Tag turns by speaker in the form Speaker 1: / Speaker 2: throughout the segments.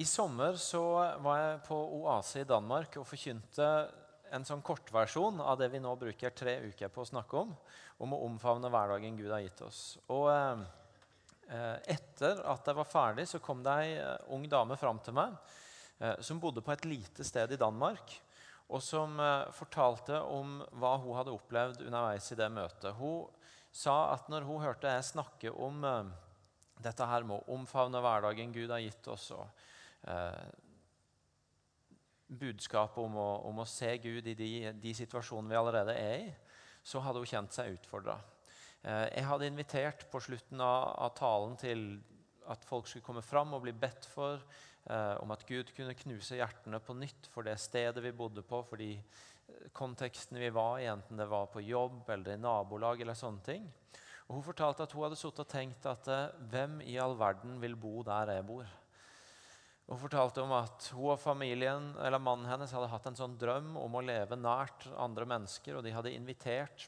Speaker 1: I sommer så var jeg på Oase i Danmark og forkynte en sånn kortversjon av det vi nå bruker tre uker på å snakke om, om å omfavne hverdagen Gud har gitt oss. Og eh, Etter at jeg var ferdig, så kom det ei eh, ung dame fram til meg eh, som bodde på et lite sted i Danmark, og som fortalte om hva hun hadde opplevd underveis i det møtet. Hun sa at når hun hørte jeg snakke om dette her med å omfavne hverdagen Gud har gitt oss, og budskapet om å, om å, se Gud i de, de, situasjonene vi allerede er i, så hadde hun kjent seg utfordra. Eh, jeg hadde invitert på slutten av, av, talen til at folk skulle komme fram og bli bedt for, eh, om at Gud kunne knuse hjertene på nytt for det stedet vi bodde på, for de eh, kontekstene vi var i, enten det var på jobb eller i nabolag. eller sånne ting. Og Hun fortalte at hun hadde sittet og tenkt at eh, hvem i all verden vil bo der jeg bor? Hun fortalte om at hun og familien, eller mannen hennes hadde hatt en sånn drøm om å leve nært andre mennesker. og De hadde invitert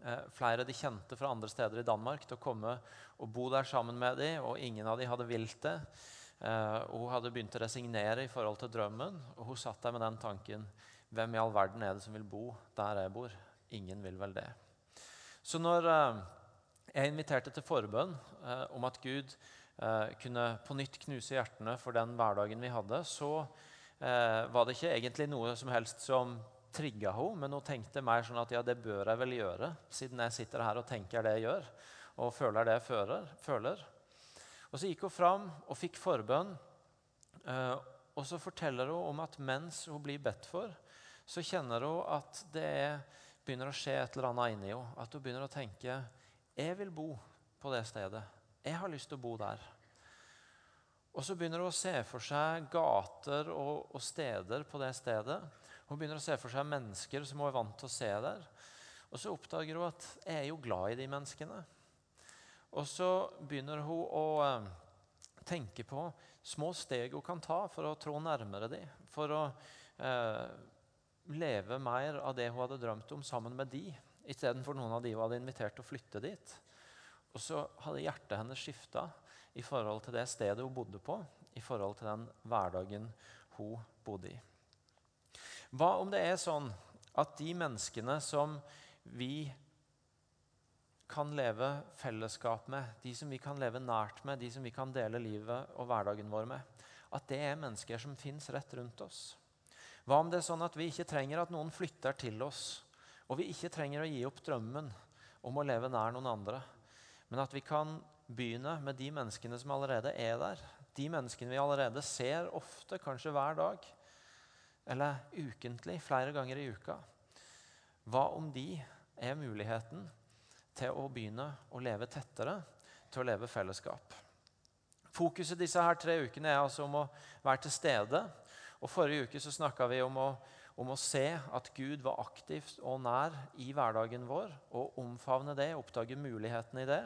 Speaker 1: eh, flere de kjente fra andre steder i Danmark til å komme og bo der sammen med dem, og ingen av dem hadde vilt det. Eh, hun hadde begynt å resignere i forhold til drømmen, og hun satt der med den tanken Hvem i all verden er det som vil bo der jeg bor? Ingen vil vel det. Så når eh, jeg inviterte til forbønn eh, om at Gud kunne på nytt knuse hjertene for den hverdagen vi hadde, så eh, var det ikke egentlig noe som helst som trigga henne, men hun tenkte mer sånn at ja, det bør jeg vel gjøre, siden jeg sitter her og tenker det jeg gjør, og føler det jeg føler. føler. Og Så gikk hun fram og fikk forbønn. Eh, og så forteller hun om at mens hun blir bedt for, så kjenner hun at det begynner å skje et eller annet inni henne. At hun begynner å tenke jeg vil bo på det stedet. Jeg har lyst til å bo der. Og så begynner hun å se for seg gater og, og, steder på det stedet. Hun begynner å se for seg mennesker som hun er vant til å se der. Og så oppdager hun at jeg er jo glad i de menneskene. Og så begynner hun å eh, tenke på små steg hun kan ta for å trå nærmere dem. For å eh, leve mer av det hun hadde drømt om, sammen med de, istedenfor noen av de hun hadde invitert til å flytte dit. Og så hadde hjertet hennes skifta i forhold til det stedet hun bodde på, i forhold til den hverdagen hun bodde i. Hva om det er sånn at de menneskene som vi kan leve fellesskap med, de som vi kan leve nært med, de som vi kan dele livet og hverdagen vår med, at det er mennesker som fins rett rundt oss? Hva om det er sånn at vi ikke trenger at noen flytter til oss, og vi ikke trenger å gi opp drømmen om å leve nær noen andre? Men at vi kan begynne med de menneskene som allerede er der. De menneskene vi allerede ser ofte, kanskje hver dag. Eller ukentlig, flere ganger i uka. Hva om de er muligheten til å begynne å leve tettere, til å leve fellesskap? Fokuset disse her tre ukene er altså om å være til stede. Og Forrige uke så snakka vi om å, om å se at Gud var aktivt og nær i hverdagen vår, og omfavne det, oppdage mulighetene i det.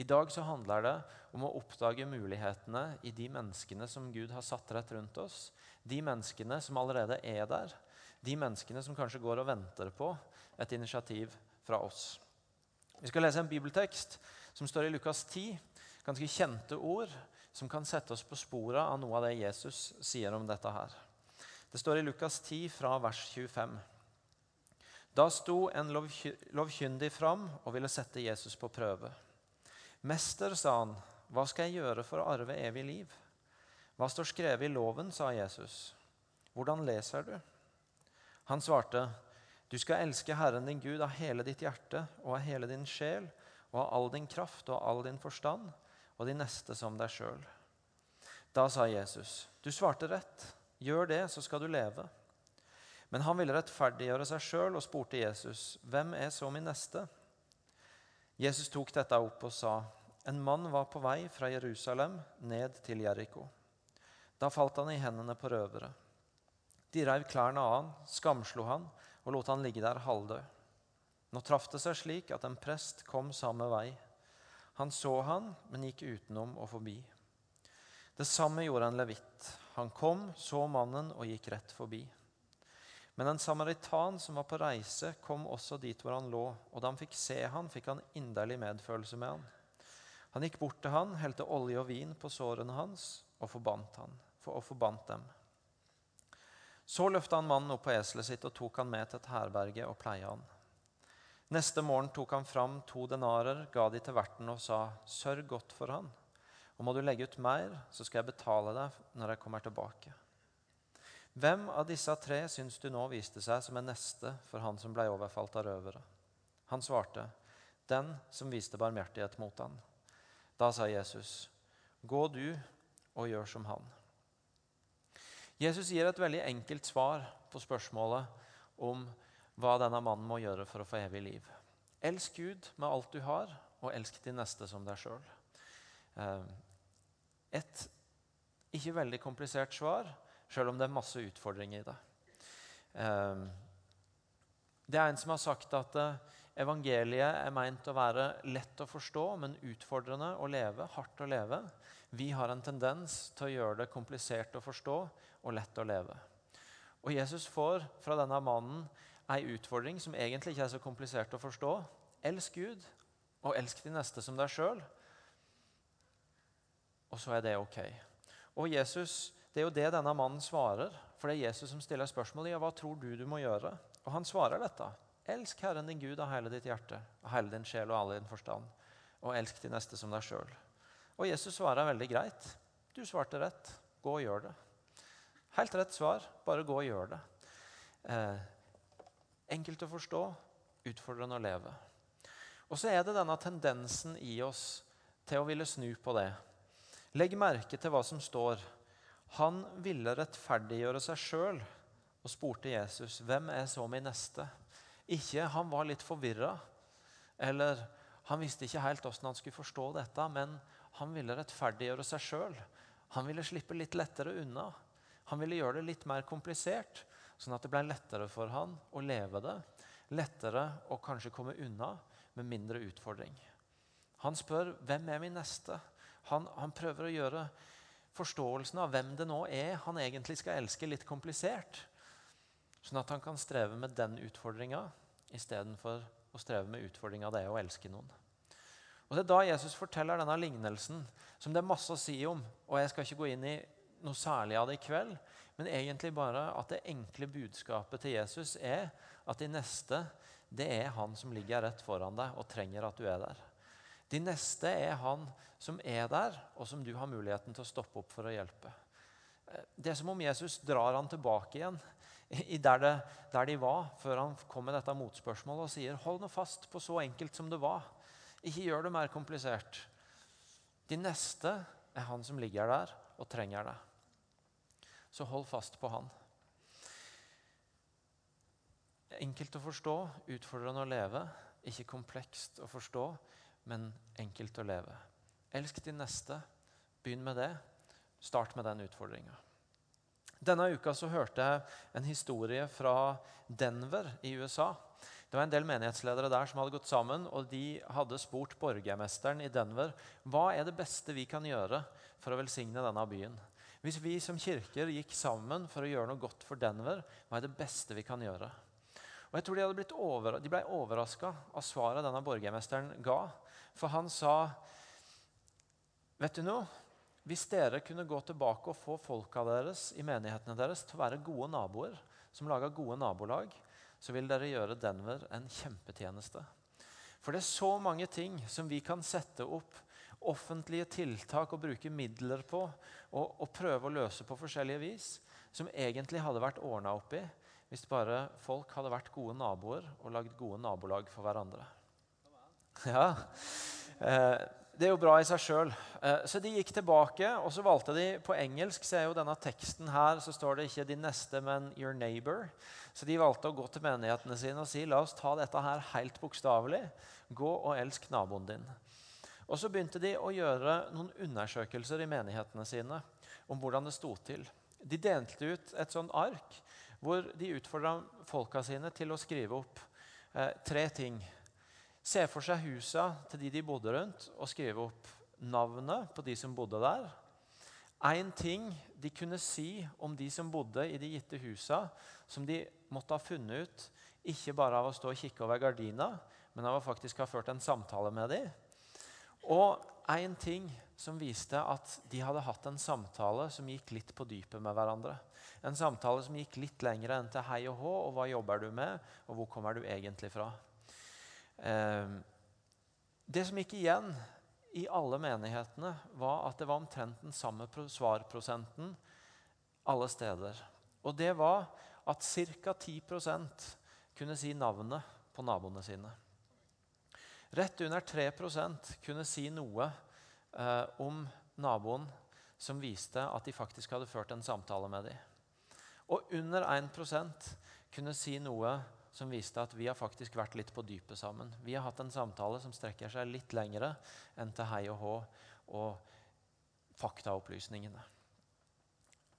Speaker 1: I dag så handler det om å oppdage mulighetene i de menneskene som Gud har satt rett rundt oss. De menneskene som allerede er der. De menneskene som kanskje går og venter på et initiativ fra oss. Vi skal lese en bibeltekst som står i Lukas 10. Ganske kjente ord som kan sette oss på sporet av noe av det Jesus sier om dette her. Det står i Lukas 10 fra vers 25. Da sto en lovkyndig fram og ville sette Jesus på prøve. 'Mester', sa han, 'hva skal jeg gjøre for å arve evig liv?' 'Hva står skrevet i loven?' sa Jesus. 'Hvordan leser du?' Han svarte, 'Du skal elske Herren din Gud av hele ditt hjerte og av hele din sjel' 'og av all din kraft og all din forstand, og de neste som deg sjøl.' Da sa Jesus, 'Du svarte rett. Gjør det, så skal du leve.' Men han ville rettferdiggjøre seg sjøl og spurte Jesus, 'Hvem er så min neste?' Jesus tok dette opp og sa, En mann var på vei fra Jerusalem ned til Jeriko. Da falt han i hendene på røvere. De reiv klærne av han, skamslo han og lot han ligge der halvdød. Nå traff det seg slik at en prest kom samme vei. Han så han, men gikk utenom og forbi. Det samme gjorde en levitt. Han kom, så mannen og gikk rett forbi. Men en samaritan som var på reise, kom også dit hvor han lå. Og da han fikk se han, fikk han inderlig medfølelse med han. Han gikk bort til han, helte olje og vin på sårene hans og forbandt han. og forbandt dem. Så løfta han mannen opp på eselet sitt og tok han med til et herberge og pleia han. Neste morgen tok han fram to denarer, ga de til verten og sa, sørg godt for han, og må du legge ut mer, så skal jeg betale deg når jeg kommer tilbake. Hvem av disse tre syns du nå viste seg som en neste for han som ble overfalt av røvere? Han svarte, den som viste barmhjertighet mot han. Da sa Jesus, gå du og gjør som han. Jesus gir et veldig enkelt svar på spørsmålet om hva denne mannen må gjøre for å få evig liv. Elsk Gud med alt du har, og elsk din neste som deg sjøl. Et ikke veldig komplisert svar, sjøl om det er masse utfordringer i det. Eh, det er en som har sagt at eh, evangeliet er meint å være lett å forstå, men utfordrende å leve, hardt å leve. Vi har en tendens til å gjøre det komplisert å forstå og lett å leve. Og Jesus får fra denne mannen ei utfordring som egentlig ikke er så komplisert å forstå. Elsk Gud, og elsk de neste som deg sjøl. Og så er det ok. Og Jesus, Det er jo det denne mannen svarer. For det er Jesus som stiller spørsmålet. Ja, hva tror du du må gjøre? Og han svarer dette. Elsk Herren din Gud av hele ditt hjerte, av hele din sjel og all din forstand. Og elsk de neste som deg sjøl. Og Jesus svarer veldig greit. Du svarte rett. Gå og gjør det. Helt rett svar. Bare gå og gjør det. Eh, enkelt å forstå, utfordrende å leve. Og så er det denne tendensen i oss til å ville snu på det. Legg merke til hva som står. Han ville rettferdiggjøre seg sjøl og spurte Jesus, 'Hvem er så min neste?' Ikke han var litt forvirra, eller han visste ikke helt hvordan han skulle forstå dette, men han ville rettferdiggjøre seg sjøl. Han ville slippe litt lettere unna. Han ville gjøre det litt mer komplisert, sånn at det ble lettere for han å leve det. Lettere å kanskje komme unna med mindre utfordring. Han spør hvem er min neste. Han, han prøver å gjøre forståelsen av hvem det nå er han egentlig skal elske, litt komplisert. Sånn at han kan streve med den utfordringa istedenfor å streve med utfordringa det er å elske noen. Og Det er da Jesus forteller denne lignelsen, som det er masse å si om. og Jeg skal ikke gå inn i noe særlig av det i kveld, men egentlig bare at det enkle budskapet til Jesus er at de neste det er han som ligger rett foran deg og trenger at du er der. De neste er han som er der, og som du har muligheten til å stoppe opp for å hjelpe. Det er som om Jesus drar han tilbake igjen der, det, der de var før han kom med dette motspørsmålet og sier hold nå fast på så enkelt som det var. Ikke gjør det mer komplisert. De neste er han som ligger der og trenger det så hold fast på han. Enkelt å forstå, utfordrende å leve. Ikke komplekst å forstå, men enkelt å leve. Elsk din neste. Begynn med det. Start med den utfordringa. Denne uka så hørte jeg en historie fra Denver i USA. Det var En del menighetsledere der som hadde gått sammen, og de hadde spurt borgermesteren i Denver hva er det beste vi kan gjøre for å velsigne denne byen. Hvis vi som kirker gikk sammen for å gjøre noe godt for Denver, hva er det beste vi kan gjøre? Og jeg tror De, over, de ble overraska av svaret denne borgermesteren ga. For han sa Vet du noe? Hvis dere kunne gå tilbake og få folka deres i menighetene deres til å være gode naboer, som lager gode nabolag, så vil dere gjøre Denver en kjempetjeneste. For det er så mange ting som vi kan sette opp offentlige tiltak og bruke midler på og, og, prøve å løse på forskjellige vis, som egentlig hadde vært ordna opp i hvis bare folk hadde vært gode naboer og lagd gode nabolag for hverandre. Ja, eh, Det er jo bra i seg sjøl. Eh, så de gikk tilbake, og så valgte de På engelsk så er jo denne teksten her, så står det ikke 'din neste', men 'your neighbor'. Så de valgte å gå til menighetene sine og si 'la oss ta dette her helt bokstavelig'. Gå og elsk naboen din'. Og Så begynte de å gjøre noen undersøkelser i menighetene sine om hvordan det sto til. De delte ut et sånt ark hvor de utfordra folka sine til å skrive opp eh, tre ting. Se for seg husa til de de bodde rundt, og skrive opp navnet på de som bodde der. Én ting de kunne si om de som bodde i de gitte husa, som de måtte ha funnet ut ikke bare av å stå og kikke over gardina, men av å faktisk ha ført en samtale med dem. Og én ting som viste at de hadde hatt en samtale som gikk litt på dypet med hverandre. En samtale som gikk litt lenger enn til hei og hå, og hva jobber du med, og hvor kommer du egentlig fra? Eh, det som gikk igjen i alle menighetene, var at det var omtrent den samme svarprosenten alle steder. Og det var at ca. 10% kunne si navnet på naboene sine. Rett under 3% kunne si noe eh, om naboen som viste at de faktisk hadde ført en samtale med dem. Og under 1% kunne si noe som viste at vi har faktisk vært litt på dypet sammen. Vi har hatt en samtale som strekker seg litt lengre enn til hei og hå og faktaopplysningene.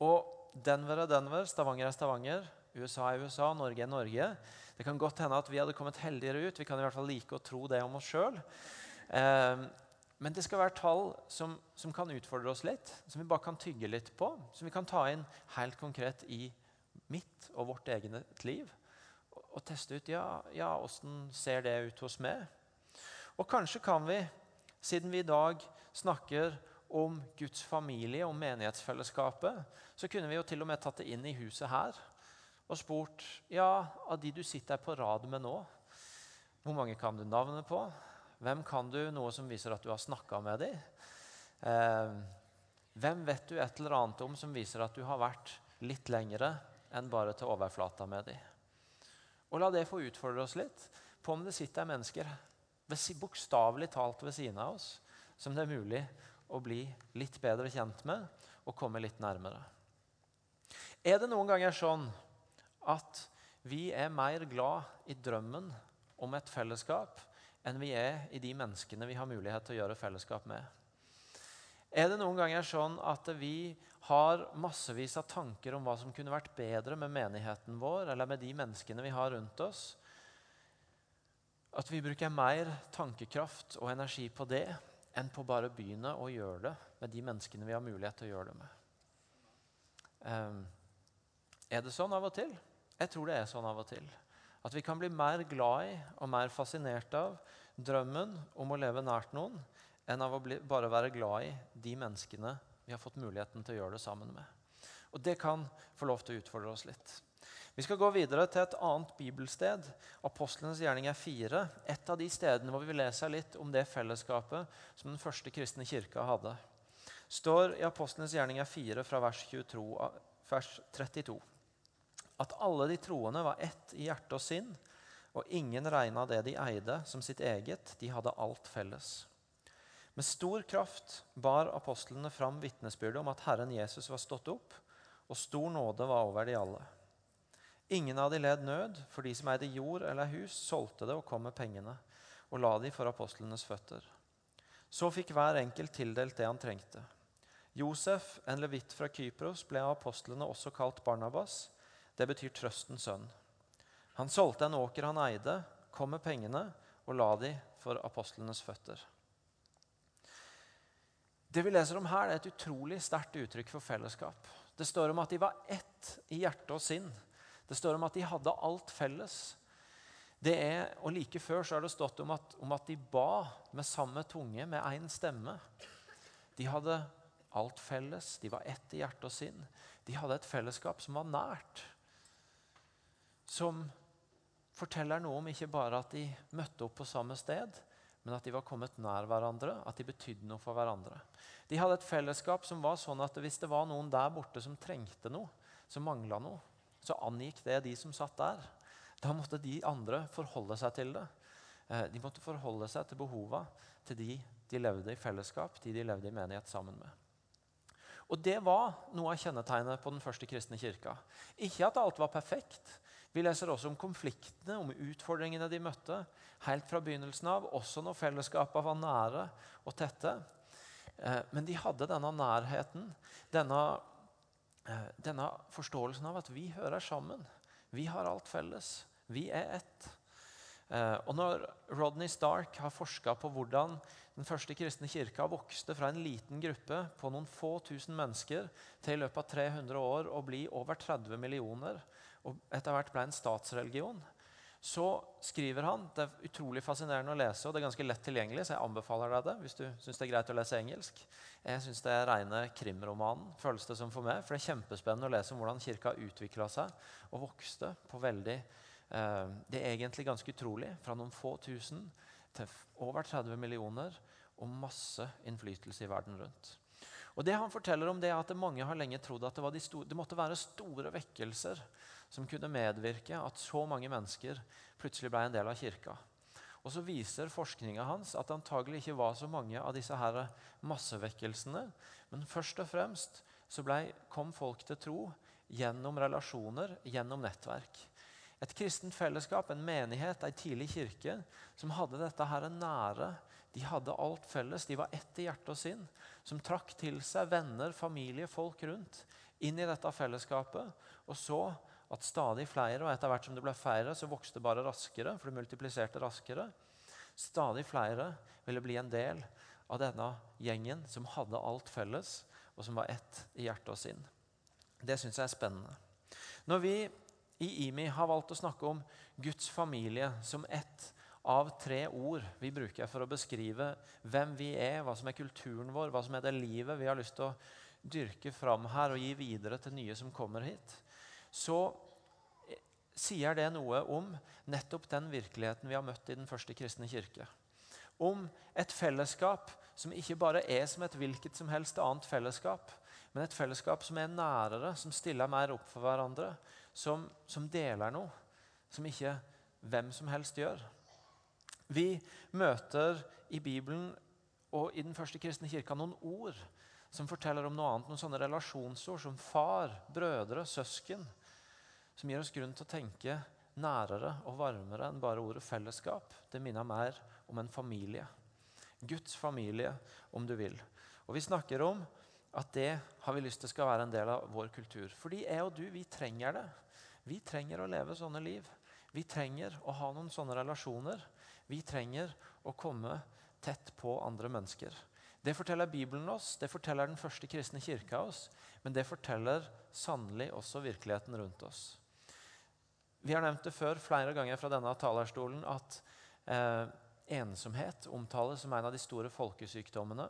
Speaker 1: Og Denver er Denver, Stavanger er Stavanger, USA er USA, Norge er Norge. Det kan godt hende at vi hadde kommet heldigere ut. Vi kan i hvert fall like å tro det om oss sjøl. Eh, men det skal være tall som, som, kan utfordre oss litt, som vi bare kan tygge litt på. Som vi kan ta inn helt konkret i mitt og vårt eget liv. Og, teste ut ja, ja, hvordan ser det ut hos meg. Og kanskje kan vi, siden vi i dag snakker om Guds familie, om menighetsfellesskapet, så kunne vi jo til og med tatt det inn i huset her og spurt ja, av de du sitter på rad med nå, hvor mange kan du navnet på? Hvem kan du noe som viser at du har snakka med dem? Eh, hvem vet du et eller annet om som viser at du har vært litt lengre enn bare til overflata med dem? Og la det få utfordre oss litt på om det sitter mennesker bokstavelig talt ved siden av oss som det er mulig å bli litt bedre kjent med og komme litt nærmere. Er det noen ganger sånn at vi er mer glad i drømmen om et fellesskap enn vi er i de menneskene vi har mulighet til å gjøre fellesskap med. Er det noen ganger sånn at vi har massevis av tanker om hva som kunne vært bedre med menigheten vår eller med de menneskene vi har rundt oss? At vi bruker mer tankekraft og energi på det enn på bare å begynne å gjøre det med de menneskene vi har mulighet til å gjøre det med. Um, er det sånn av og til? Jeg tror det er sånn av og til. At vi kan bli mer glad i og mer fascinert av drømmen om å leve nært noen enn av å bli, bare være glad i de menneskene vi har fått muligheten til å gjøre det sammen med. Og Det kan få lov til å utfordre oss litt. Vi skal gå videre til et annet bibelsted. Apostlenes gjerning er fire. Et av de stedene hvor vi vil lese litt om det fellesskapet som den første kristne kirka hadde. står i Apostlenes gjerning er fire fra vers, 22, vers 32 at alle de troende var ett i hjerte og sinn, og ingen regna det de eide, som sitt eget. De hadde alt felles. Med stor kraft bar apostlene fram vitnesbyrdet om at Herren Jesus var stått opp, og stor nåde var over de alle. Ingen av de led nød, for de som eide jord eller hus, solgte det og kom med pengene, og la de for apostlenes føtter. Så fikk hver enkelt tildelt det han trengte. Josef, en levitt fra Kypros, ble av apostlene også kalt Barnabas, det betyr trøstens sønn. Han solgte en åker han eide, kom med pengene og la de for apostlenes føtter. Det vi leser om her, er et utrolig sterkt uttrykk for fellesskap. Det står om at de var ett i hjerte og sinn. Det står om at de hadde alt felles. Det er, og Like før så har det stått om at, om at de ba med samme tunge, med én stemme. De hadde alt felles, de var ett i hjerte og sinn. De hadde et fellesskap som var nært som forteller noe om ikke bare at de møtte opp på samme sted, men at de var kommet nær hverandre, at de betydde noe for hverandre. De hadde et fellesskap som var sånn at hvis det var noen der borte som trengte noe, som mangla noe, så angikk det de som satt der. Da måtte de andre forholde seg til det. Eh, de måtte forholde seg til behova til de de levde i fellesskap, de de levde i menighet sammen med. Og Det var noe av kjennetegnet på den første kristne kirka. Ikke at alt var perfekt, vi leser også om konfliktene, om utfordringene de møtte, helt fra begynnelsen av, også når fellesskapene var nære og tette. Eh, men de hadde denne nærheten, denne, eh, denne forståelsen av at vi hører sammen. Vi har alt felles. Vi er ett. Eh, og når Rodney Stark har forska på hvordan den første kristne kirka vokste fra en liten gruppe på noen få tusen mennesker til i løpet av 300 år å bli over 30 millioner, og etter hvert ble en statsreligion, så skriver han Det er utrolig fascinerende å lese, og det er ganske lett tilgjengelig, så jeg anbefaler deg det hvis du syns det er greit å lese engelsk. Jeg syns det er rene krimromanen, føles det som for meg. For det er kjempespennende å lese om hvordan kirka utvikla seg og vokste på veldig eh, Det er egentlig ganske utrolig. Fra noen få tusen til over 30 millioner og masse innflytelse i verden rundt. Og det han forteller om det er at Mange har lenge trodd at det, de store, det måtte være store vekkelser som kunne medvirke at så mange mennesker plutselig ble en del av kirka. Og Så viser forskninga hans at det antagelig ikke var så mange av disse her massevekkelsene. Men først og fremst så ble, kom folk til tro gjennom relasjoner, gjennom nettverk. Et kristent fellesskap, en menighet, ei tidlig kirke, som hadde dette her nære. De hadde alt felles. De var ett i hjerte og sinn. Som trakk til seg venner, familie, folk rundt inn i dette fellesskapet. Og så at stadig flere, og etter hvert som det ble færre, så vokste det bare raskere, for det multipliserte raskere. Stadig flere ville bli en del av denne gjengen som hadde alt felles, og som var ett i hjerte og sinn. Det syns jeg er spennende. Når vi i IMI har valgt å snakke om Guds familie som ett av tre ord vi bruker for å beskrive hvem vi er, hva som er kulturen vår, hva som er det livet vi har lyst til å dyrke fram her og gi videre til nye som kommer hit, så eh, sier det noe om nettopp den virkeligheten vi har møtt i den første kristne kirke. Om et fellesskap som ikke bare er som et hvilket som helst annet fellesskap, men et fellesskap som er nærere, som stiller mer opp for hverandre, som, som deler noe som ikke hvem som helst gjør. Vi møter i Bibelen og i den første kristne kirka noen ord som forteller om noe annet, noen sånne relasjonsord som far, brødre, søsken som gir oss grunn til å tenke nærere og varmere enn bare ordet fellesskap. Det minner mer om en familie. Guds familie, om du vil. Og Vi snakker om at det har vi lyst til skal være en del av vår kultur. Fordi jeg og du, vi trenger det. Vi trenger å leve sånne liv. Vi trenger å ha noen sånne relasjoner. Vi trenger å komme tett på andre mennesker. Det forteller Bibelen oss, det forteller den første kristne kirka oss, men det forteller sannelig også virkeligheten rundt oss. Vi har nevnt det før flere ganger fra denne talerstolen at eh, ensomhet omtales som en av de store folkesykdommene.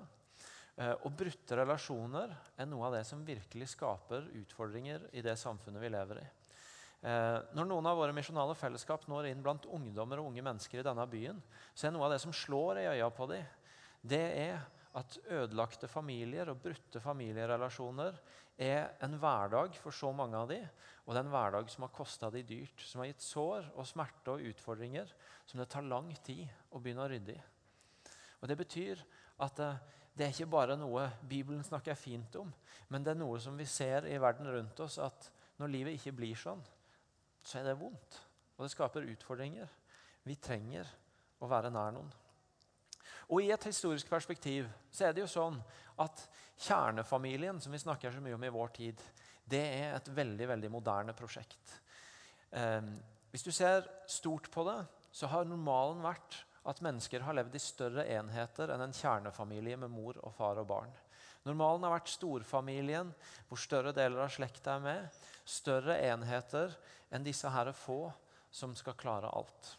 Speaker 1: Eh, og brutte relasjoner er noe av det som virkelig skaper utfordringer i det samfunnet vi lever i. Eh, når noen av våre misjonale fellesskap når inn blant ungdommer og unge mennesker i denne byen, så er noe av det som slår i øya på dem, det er at ødelagte familier og brutte familierelasjoner er en hverdag for så mange av de, og det er en hverdag som har kosta de dyrt. Som har gitt sår og smerte og utfordringer som det tar lang tid å begynne å rydde i. Og Det betyr at det, det er ikke bare noe Bibelen snakker fint om, men det er noe som vi ser i verden rundt oss, at når livet ikke blir sånn, så er det vondt. Og det skaper utfordringer. Vi trenger å være nær noen. Og I et historisk perspektiv så er det jo sånn at kjernefamilien, som vi snakker så mye om i vår tid, det er et veldig veldig moderne prosjekt. Eh, hvis du ser stort på det, så har normalen vært at mennesker har levd i større enheter enn en kjernefamilie med mor og far og barn. Normalen har vært storfamilien, hvor større deler av slekta er med. Større enheter enn disse her få som skal klare alt.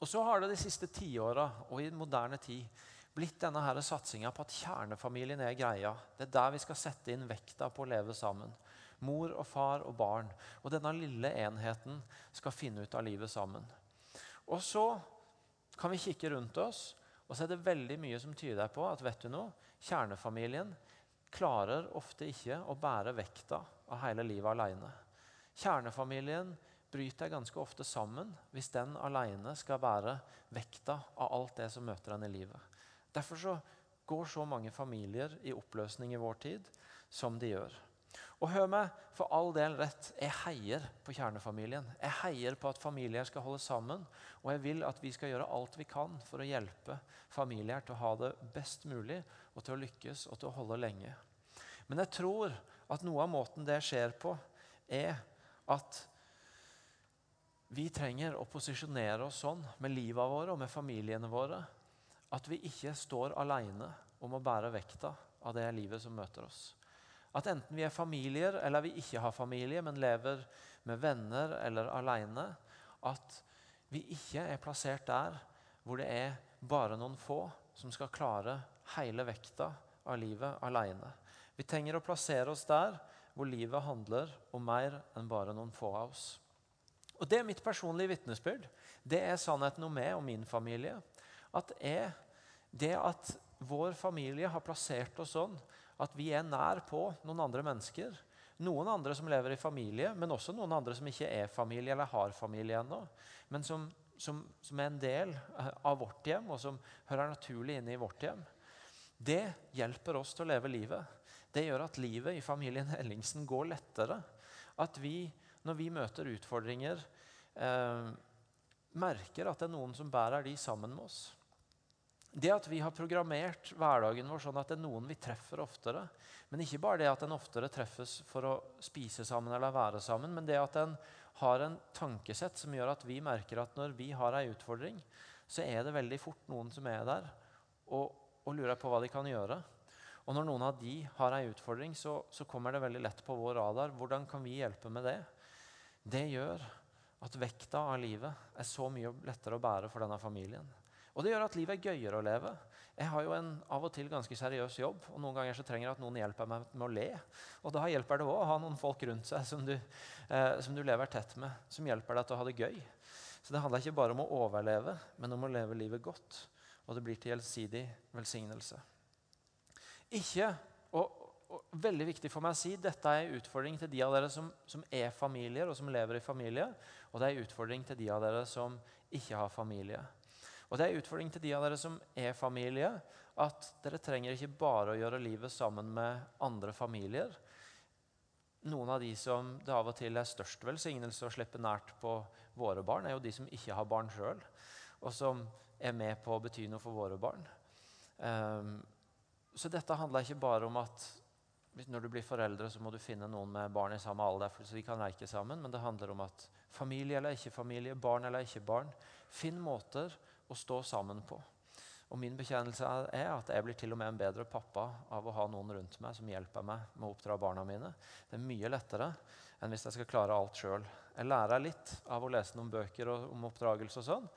Speaker 1: Og så har det de siste tiåra og i moderne tid blitt denne satsinga på at kjernefamilien er greia. Det er der vi skal sette inn vekta på å leve sammen. Mor og far og barn. Og denne lille enheten skal finne ut av livet sammen. Og så kan vi kikke rundt oss, og så er det veldig mye som tyder på at vet du noe, kjernefamilien klarer ofte ikke å bære vekta av hele livet aleine. Kjernefamilien bryter jeg ganske ofte sammen hvis den alene skal bære vekta av alt det som møter en i livet. Derfor så går så mange familier i oppløsning i vår tid som de gjør. Og hør meg for all del rett, jeg heier på kjernefamilien. Jeg heier på at familier skal holde sammen, og jeg vil at vi skal gjøre alt vi kan for å hjelpe familier til å ha det best mulig, og til å lykkes og til å holde lenge. Men jeg tror at noe av måten det skjer på, er at vi trenger å posisjonere oss sånn med livet våre og med familiene våre at vi ikke står alene om å bære vekta av det livet som møter oss. At enten vi er familier eller vi ikke har familie, men lever med venner eller alene, at vi ikke er plassert der hvor det er bare noen få som skal klare hele vekta av livet alene. Vi trenger å plassere oss der hvor livet handler om mer enn bare noen få av oss. Og Det er mitt personlige vitnesbyrd. Det er sannheten om meg og min familie. At jeg, det at vår familie har plassert oss sånn at vi er nær på noen andre mennesker. Noen andre som lever i familie, men også noen andre som ikke er familie eller har familie ennå. Men som, som, som, er en del av vårt hjem, og som hører naturlig inn i vårt hjem. Det hjelper oss til å leve livet. Det gjør at livet i familien Ellingsen går lettere. At vi, når vi møter utfordringer, eh, merker at det er noen som bærer de sammen med oss. Det at vi har programmert hverdagen vår sånn at det er noen vi treffer oftere. Men ikke bare det at en oftere treffes for å spise sammen eller være sammen, men det at en har en tankesett som gjør at vi merker at når vi har ei utfordring, så er det veldig fort noen som er der og, og lurer på hva de kan gjøre. Og når noen av de har ei utfordring, så, så kommer det veldig lett på vår radar. Hvordan kan vi hjelpe med det? Det gjør at vekta av livet er så mye lettere å bære for denne familien. Og det gjør at livet er gøyere å leve. Jeg har jo en av og til ganske seriøs jobb, og noen ganger så trenger jeg at noen hjelper meg med å le. Og da hjelper det òg å ha noen folk rundt seg som du, eh, som du, lever tett med, som hjelper deg til å ha det gøy. Så det handler ikke bare om å overleve, men om å leve livet godt. Og det blir til gjensidig velsignelse. Ikke, og, og, veldig viktig for meg å si, dette er en utfordring til de av dere som, som er familier, og som lever i familie. Og det er en utfordring til de av dere som ikke har familie. Og Det er en utfordring til de av dere som er familie, at dere trenger ikke bare å gjøre livet sammen med andre familier. Noen av de som det av og til er størst velsignelse å slippe nært på våre barn, er jo de som ikke har barn sjøl, og som er med på å bety noe for våre barn. Um, så dette handler ikke bare om at når du blir foreldre, så må du finne noen med barn i samme alder, så vi kan leke sammen. Men det handler om at familie eller ikke familie, barn eller ikke barn, finn måter å stå sammen på. Og Min bekjennelse er at jeg blir til og med en bedre pappa av å ha noen rundt meg som hjelper meg med å oppdra barna mine. Det er mye lettere enn hvis jeg skal klare alt sjøl. Jeg lærer litt av å lese noen bøker om oppdragelse, og sånn,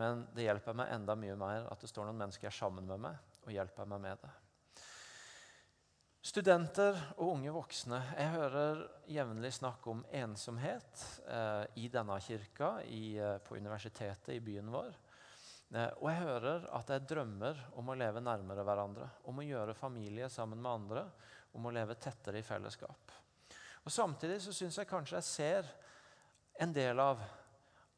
Speaker 1: men det hjelper meg enda mye mer at det står noen mennesker sammen med meg og hjelper meg med det. Studenter og unge voksne. Jeg hører jevnlig snakk om ensomhet eh, i denne kirka, i, eh, på universitetet i byen vår. Eh, og jeg hører at jeg drømmer om å leve nærmere hverandre, om å gjøre familie sammen med andre, om å leve tettere i fellesskap. Og Samtidig så syns jeg kanskje jeg ser en del av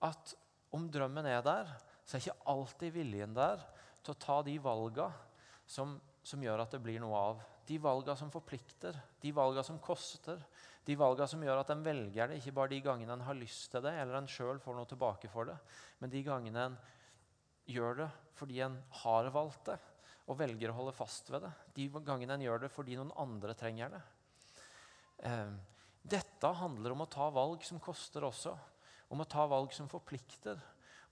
Speaker 1: at om drømmen er der, så er ikke alltid viljen der til å ta de valga som, som gjør at det blir noe av. De valga som forplikter, de valga som koster. De valga som gjør at en velger det ikke bare de gangene en har lyst til det, eller en sjøl får noe tilbake for det, men de gangene en gjør det fordi en har valgt det og velger å holde fast ved det. De gangene en gjør det fordi noen andre trenger det. Eh, dette handler om å ta valg som koster også. Om å ta valg som forplikter.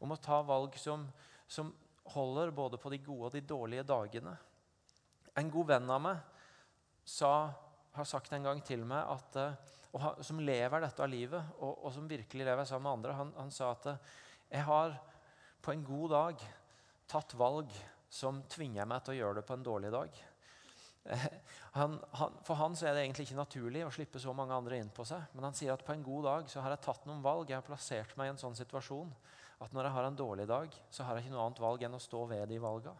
Speaker 1: Om å ta valg som, som holder både på de gode og de dårlige dagene. En god venn av meg sa, har sagt en gang til meg at, og som lever dette av livet, og, og, som virkelig lever sammen med andre, han, han sa at jeg har på en god dag tatt valg som tvinger meg til å gjøre det på en dårlig dag. Han, han, for han så er det egentlig ikke naturlig å slippe så mange andre inn på seg. Men han sier at på en god dag så har jeg tatt noen valg. Jeg har plassert meg i en sånn situasjon at når jeg har en dårlig dag, så har jeg ikke noe annet valg enn å stå ved de valga.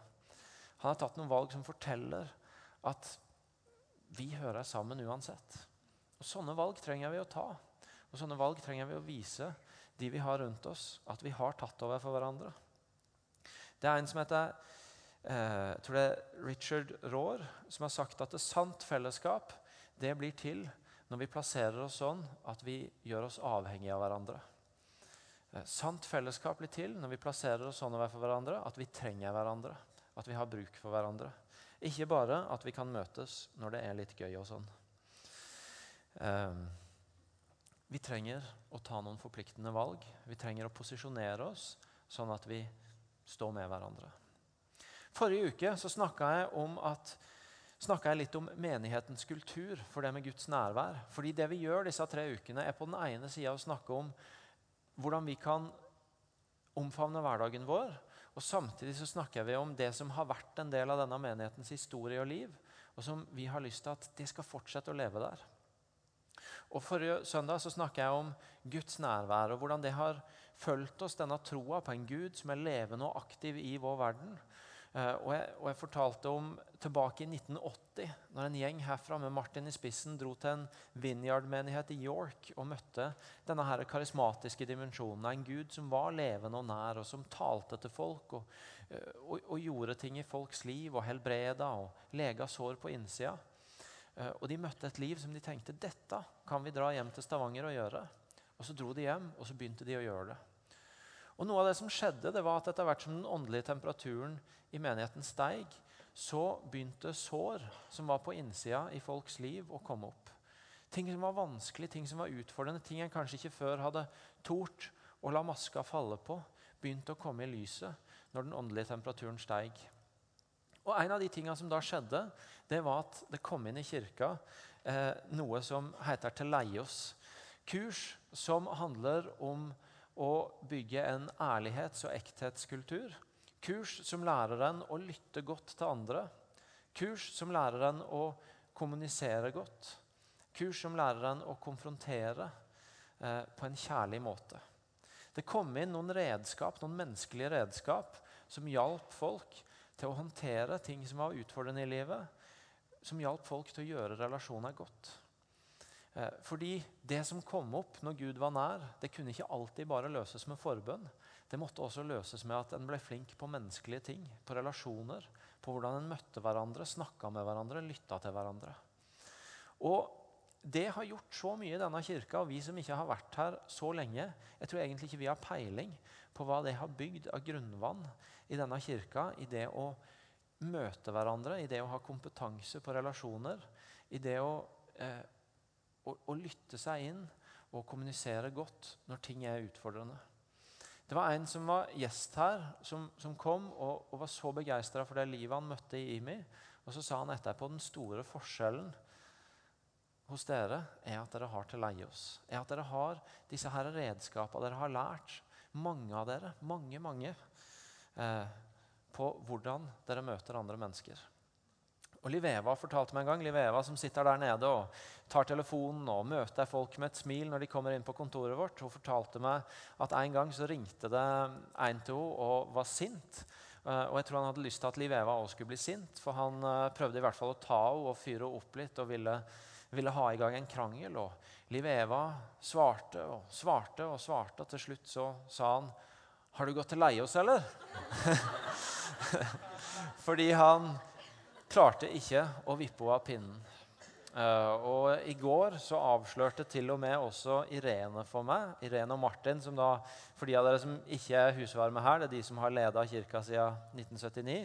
Speaker 1: Han har tatt noen valg som forteller at vi hører sammen uansett. Og Sånne valg trenger vi å ta. Og sånne valg trenger vi å vise de vi har rundt oss, at vi har tatt over for hverandre. Det er en som heter eh, jeg tror det er Richard Rohr, som har sagt at det sant fellesskap det blir til når vi plasserer oss sånn at vi gjør oss avhengige av hverandre. Eh, sant fellesskap blir til når vi plasserer oss sånn overfor hverandre at vi trenger hverandre. At vi har bruk for hverandre. Ikke bare at vi kan møtes når det er litt gøy og sånn. Eh, vi trenger å ta noen forpliktende valg. Vi trenger å posisjonere oss sånn at vi står med hverandre. Forrige uke så snakka jeg, jeg, litt om menighetens kultur for det med Guds nærvær. Fordi det vi gjør disse tre ukene, er på den ene sida å snakke om hvordan vi kan omfavne hverdagen vår. Og Samtidig så snakker vi om det som har vært en del av denne menighetens historie og liv, og som vi har lyst til at det skal fortsette å leve der. Og Forrige søndag så snakka jeg om Guds nærvær og hvordan det har fulgt oss, denne troa på en Gud som er levende og aktiv i vår verden. Uh, og, jeg, og, jeg, fortalte om tilbake i 1980, når en gjeng herfra med Martin i spissen dro til en Vineyard-menighet i York og møtte denne her karismatiske dimensjonen av en Gud som var levende og nær, og som talte til folk og, uh, og, og gjorde ting i folks liv og helbreda og lega sår på innsida. Uh, og de møtte et liv som de tenkte dette kan vi dra hjem til Stavanger og gjøre. Og så dro de hjem, og så begynte de å gjøre det. Og Noe av det som skjedde, det var at etter hvert som den åndelige temperaturen i menigheten steig, så begynte sår som var på innsida i folks liv, å komme opp. Ting som var vanskelig, ting som var utfordrende, ting en kanskje ikke før hadde tort å la maska falle på, begynte å komme i lyset når den åndelige temperaturen steig. Og En av de tingene som da skjedde, det var at det kom inn i kirka eh, noe som heter til leios. Kurs som handler om å bygge en ærlighets- og ekthetskultur Kurs som lærer en å lytte godt til andre. Kurs som lærer en å kommunisere godt. Kurs som lærer en å konfrontere eh, på en kjærlig måte. Det kom inn noen redskap, noen menneskelige redskap som hjalp folk til å håndtere ting som var utfordrende i livet. Som hjalp folk til å gjøre relasjoner godt. Eh, fordi det som kom opp når Gud var nær, det kunne ikke alltid bare løses med forbønn. Det måtte også løses med at en ble flink på menneskelige ting, på relasjoner, på hvordan en møtte hverandre, snakka med hverandre, lytta til hverandre. Og det har gjort så mye i denne kirka, og vi som ikke har vært her så lenge Jeg tror egentlig ikke vi har peiling på hva det har bygd av grunnvann i denne kirka, i det å møte hverandre, i det å ha kompetanse på relasjoner, i det å, eh, å, å lytte seg inn og kommunisere godt når ting er utfordrende. Det var en som var gjest her, som, som kom og, og, var så begeistra for det livet han møtte i IMI. Og så sa han etterpå den store forskjellen hos dere er at dere har til leie oss. Er at dere har disse her redskapene dere har lært, mange av dere, mange, mange, eh, på hvordan dere møter andre mennesker. Og Liv Eva fortalte meg en gang, Liv Eva som sitter der nede og tar telefonen og møter folk med et smil når de kommer inn på kontoret vårt. Hun fortalte meg at en gang så ringte det en til henne og var sint. Eh, og jeg tror han hadde lyst til at Liv Eva også skulle bli sint, for han eh, prøvde i hvert fall å ta henne og fyre henne opp litt og ville, ville ha i gang en krangel. Og Liv svarte og svarte og svarte, og til slutt så sa han Har du gått til leie oss, eller? Fordi han klarte ikke å vippe henne av pinnen. Uh, og I går så avslørte til og med også Irene for meg, Irene og Martin, som da, for de av dere som ikke er husvarme her, det er de som har leda kirka siden 1979,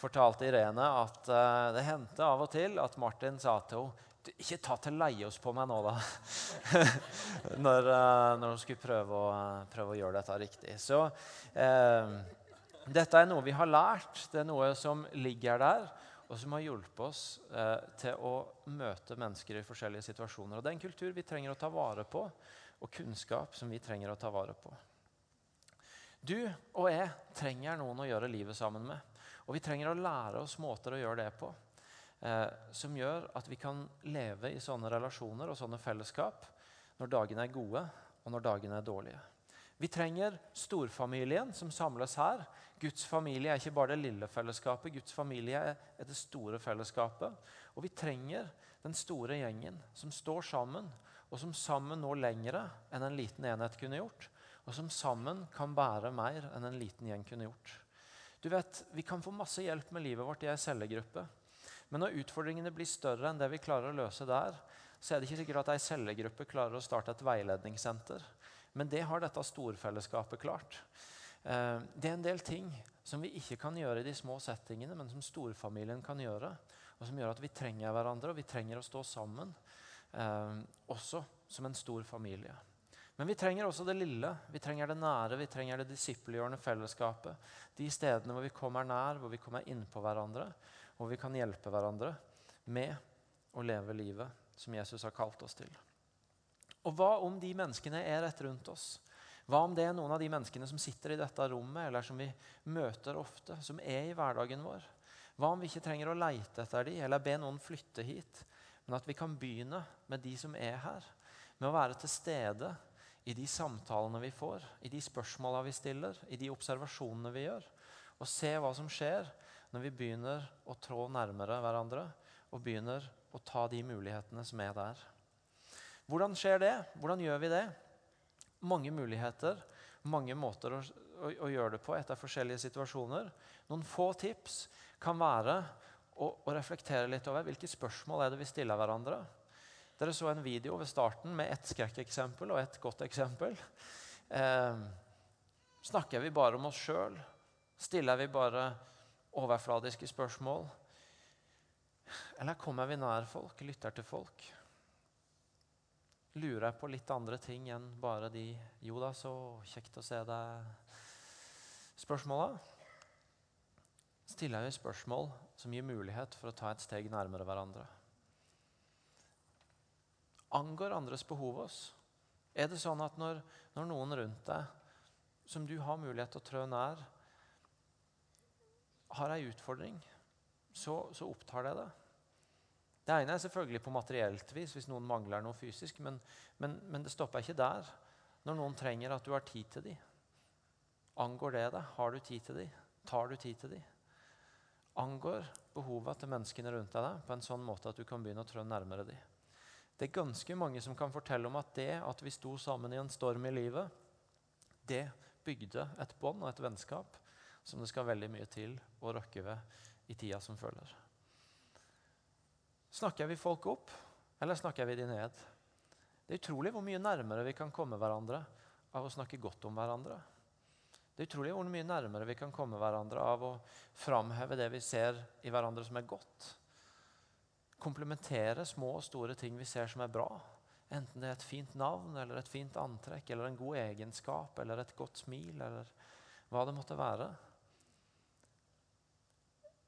Speaker 1: fortalte Irene at uh, det hendte av og til at Martin sa til henne ikke ta til leie oss på meg nå, da. når, uh, når, hun skulle prøve å, prøve å, gjøre dette riktig. Så dette er noe vi har lært. Det er noe som ligger der og som har hjulpet oss eh, til å møte mennesker i forskjellige situasjoner. Og Det er en kultur vi trenger å ta vare på, og kunnskap som vi trenger å ta vare på. Du og jeg trenger noen å gjøre livet sammen med. Og vi trenger å lære oss måter å gjøre det på eh, som gjør at vi kan leve i sånne relasjoner og sånne fellesskap når dagene er gode, og når dagene er dårlige. Vi trenger storfamilien som samles her, Guds familie er ikke bare det lille fellesskapet. Guds familie er det store fellesskapet. Og vi trenger den store gjengen som står sammen, og som sammen når lengre enn en liten enhet kunne gjort. Og som sammen kan bære mer enn en liten gjeng kunne gjort. Du vet, Vi kan få masse hjelp med livet vårt i ei cellegruppe. Men når utfordringene blir større enn det vi klarer å løse der, så er det ikke sikkert at ei cellegruppe klarer å starte et veiledningssenter. Men det har dette storfellesskapet klart. Eh, det er en del ting som vi ikke kan gjøre i de små settingene, men som storfamilien kan gjøre. Og som gjør at vi trenger hverandre, og vi trenger å stå sammen. Eh, også som en stor familie. Men vi trenger også det lille. Vi trenger det nære, vi trenger det disippelgjørende fellesskapet. De stedene hvor vi kommer nær, hvor vi kommer innpå hverandre, hvor vi kan hjelpe hverandre med å leve livet som Jesus har kalt oss til. Og hva om de menneskene er rett rundt oss? Hva om det er noen av de menneskene som sitter i dette rommet, eller som vi møter ofte, som er i hverdagen vår? Hva om vi ikke trenger å leite etter dem, eller be noen flytte hit, men at vi kan begynne med de som er her, med å være til stede i de samtalene vi får, i de spørsmåla vi stiller, i de observasjonene vi gjør, og se hva som skjer når vi begynner å trå nærmere hverandre og begynner å ta de mulighetene som er der. Hvordan skjer det? Hvordan gjør vi det? Mange muligheter, mange måter å, å, å gjøre det på etter forskjellige situasjoner. Noen få tips kan være å, å reflektere litt over hvilke spørsmål er det vi stiller hverandre. Dere så en video ved starten med ett skrekkeksempel og ett godt eksempel. Eh, snakker vi bare om oss sjøl? Stiller vi bare overfladiske spørsmål? Eller kommer vi nær folk, lytter til folk? Lurer jeg på litt andre ting enn bare de 'jo da, så kjekt å se deg'-spørsmåla? Stiller jeg spørsmål som gir mulighet for å ta et steg nærmere hverandre? Angår andres behov oss? Er det sånn at når, når noen rundt deg som du har mulighet til å trø nær, har ei utfordring, så, så opptar det det. Det ene er selvfølgelig på materielt vis, hvis noen mangler noe fysisk. Men, men, men, det stopper ikke der. Når noen trenger at du har tid til dem. Angår det deg? Har du tid til dem? Tar du tid til dem? Angår behovet til menneskene rundt deg på en sånn måte at du kan begynne å trå nærmere dem? Det er ganske mange som kan fortelle om at det at vi sto sammen i en storm i livet, det bygde et bånd og et vennskap som det skal veldig mye til å rokke ved i tida som følger. Snakker vi folk opp, eller snakker vi de ned? Det er utrolig hvor mye nærmere vi kan komme hverandre av å snakke godt om hverandre. Det er utrolig hvor mye nærmere vi kan komme hverandre av å framheve det vi ser i hverandre som er godt. Komplementere små og store ting vi ser som er bra. Enten det er et fint navn, eller et fint antrekk, eller en god egenskap, eller et godt smil, eller hva det måtte være.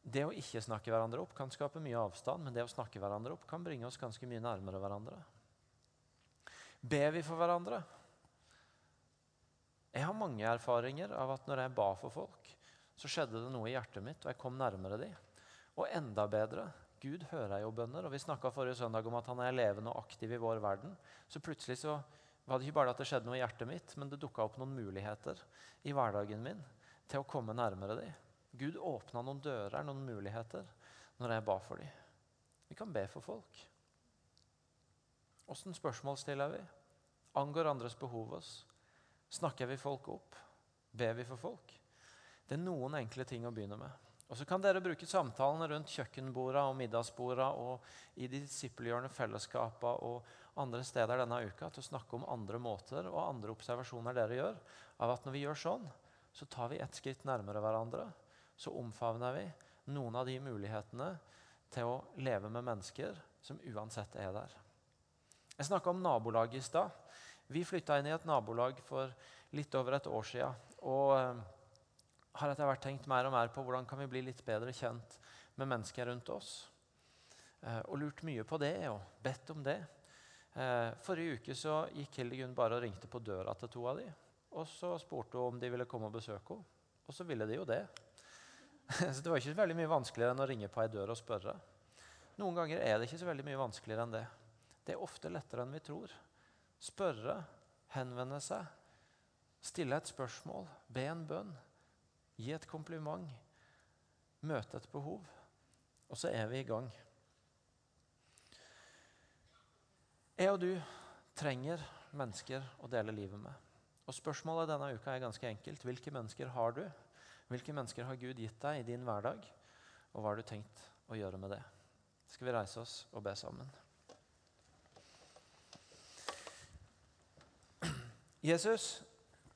Speaker 1: Det å ikke snakke hverandre opp kan skape mye avstand, men det å snakke hverandre opp kan bringe oss ganske mye nærmere hverandre. Ber vi for hverandre? Jeg har mange erfaringer av at når jeg ba for folk, så skjedde det noe i hjertet mitt, og jeg kom nærmere dem. Og enda bedre Gud hører jo bønner. og Vi snakka forrige søndag om at han er levende og aktiv i vår verden. Så plutselig så var det ikke bare at det skjedde noe i hjertet mitt, men det dukka opp noen muligheter i hverdagen min til å komme nærmere dem. Gud åpna noen dører, noen muligheter, når jeg ba for dem. Vi kan be for folk. Åssen spørsmål stiller vi? Angår andres behov oss? Snakker vi folk opp? Ber vi for folk? Det er noen enkle ting å begynne med. Og Så kan dere bruke samtalene rundt kjøkkenborda og middagsborda og i de disippelgjørende fellesskapene og andre steder denne uka til å snakke om andre måter og andre observasjoner dere gjør. av at Når vi gjør sånn, så tar vi ett skritt nærmere hverandre så omfavner vi noen av de mulighetene til å leve med mennesker som uansett er der. Jeg snakka om nabolaget i stad. Vi flytta inn i et nabolag for litt over et år sia. Og eh, har etter hvert tenkt mer og mer på hvordan kan vi bli litt bedre kjent med mennesker rundt oss. Eh, og lurt mye på det og bedt om det. Eh, forrige uke så gikk Hildegunn bare og ringte på døra til to av de, Og så spurte hun om de ville komme og besøke henne. Og så ville de jo det. Så det var ikke så veldig mye vanskeligere enn å ringe på ei dør og spørre. Noen ganger er det ikke så veldig mye vanskeligere enn det. Det er ofte lettere enn vi tror. Spørre, henvende seg, stille et spørsmål, be en bønn, gi et kompliment, møte et behov. Og så er vi i gang. Jeg og du trenger mennesker å dele livet med. Og Spørsmålet denne uka er ganske enkelt. Hvilke mennesker har du? Hvilke mennesker har Gud gitt deg i din hverdag, og hva har du tenkt å gjøre med det? Skal vi reise oss og be sammen? Jesus,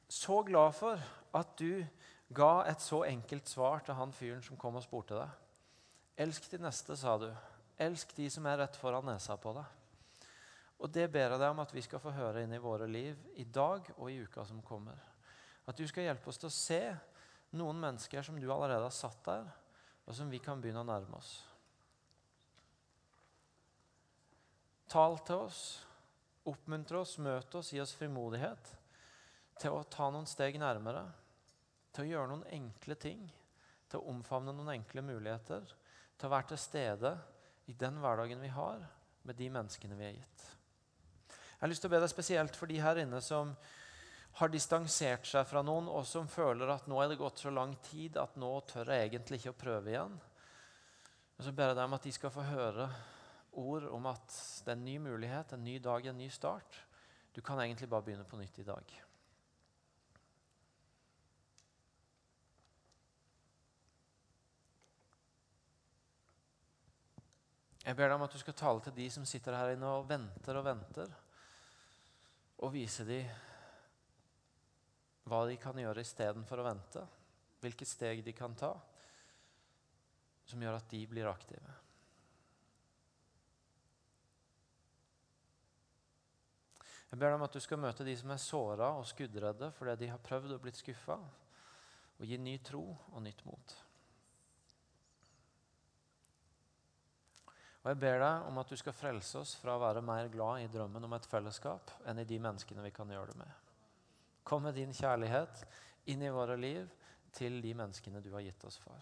Speaker 1: så glad for at du ga et så enkelt svar til han fyren som kom og spurte deg. Elsk de neste, sa du. Elsk de som er rett foran nesa på deg. Og Det ber jeg deg om at vi skal få høre inn i våre liv i dag og i uka som kommer. At du skal hjelpe oss til å se noen mennesker som du allerede har satt der, og som vi kan begynne å nærme oss. Tal til oss, oppmuntre oss, møte oss, gi oss frimodighet til å ta noen steg nærmere, til å gjøre noen enkle ting, til å omfavne noen enkle muligheter, til å være til stede i den hverdagen vi har, med de menneskene vi er gitt. Jeg har lyst til å be deg spesielt for de her inne som har distansert seg fra noen, og som føler at nå er det gått så lang tid at nå tør jeg egentlig ikke å prøve igjen. Og så ber jeg dem at de skal få høre ord om at det er en ny mulighet, en ny dag, en ny start. Du kan egentlig bare begynne på nytt i dag. Jeg ber deg om at du skal tale til de som sitter her inne og venter og venter, og vise dem hva de kan gjøre istedenfor å vente. Hvilke steg de kan ta som gjør at de blir aktive. Jeg ber deg om at du skal møte de som er såra og skuddredde fordi de har prøvd og blitt skuffa, og gi ny tro og nytt mot. Og Jeg ber deg om at du skal frelse oss fra å være mer glad i drømmen om et fellesskap enn i de menneskene vi kan gjøre det med. Kom med din kjærlighet inn i våre liv til de menneskene du har gitt oss for.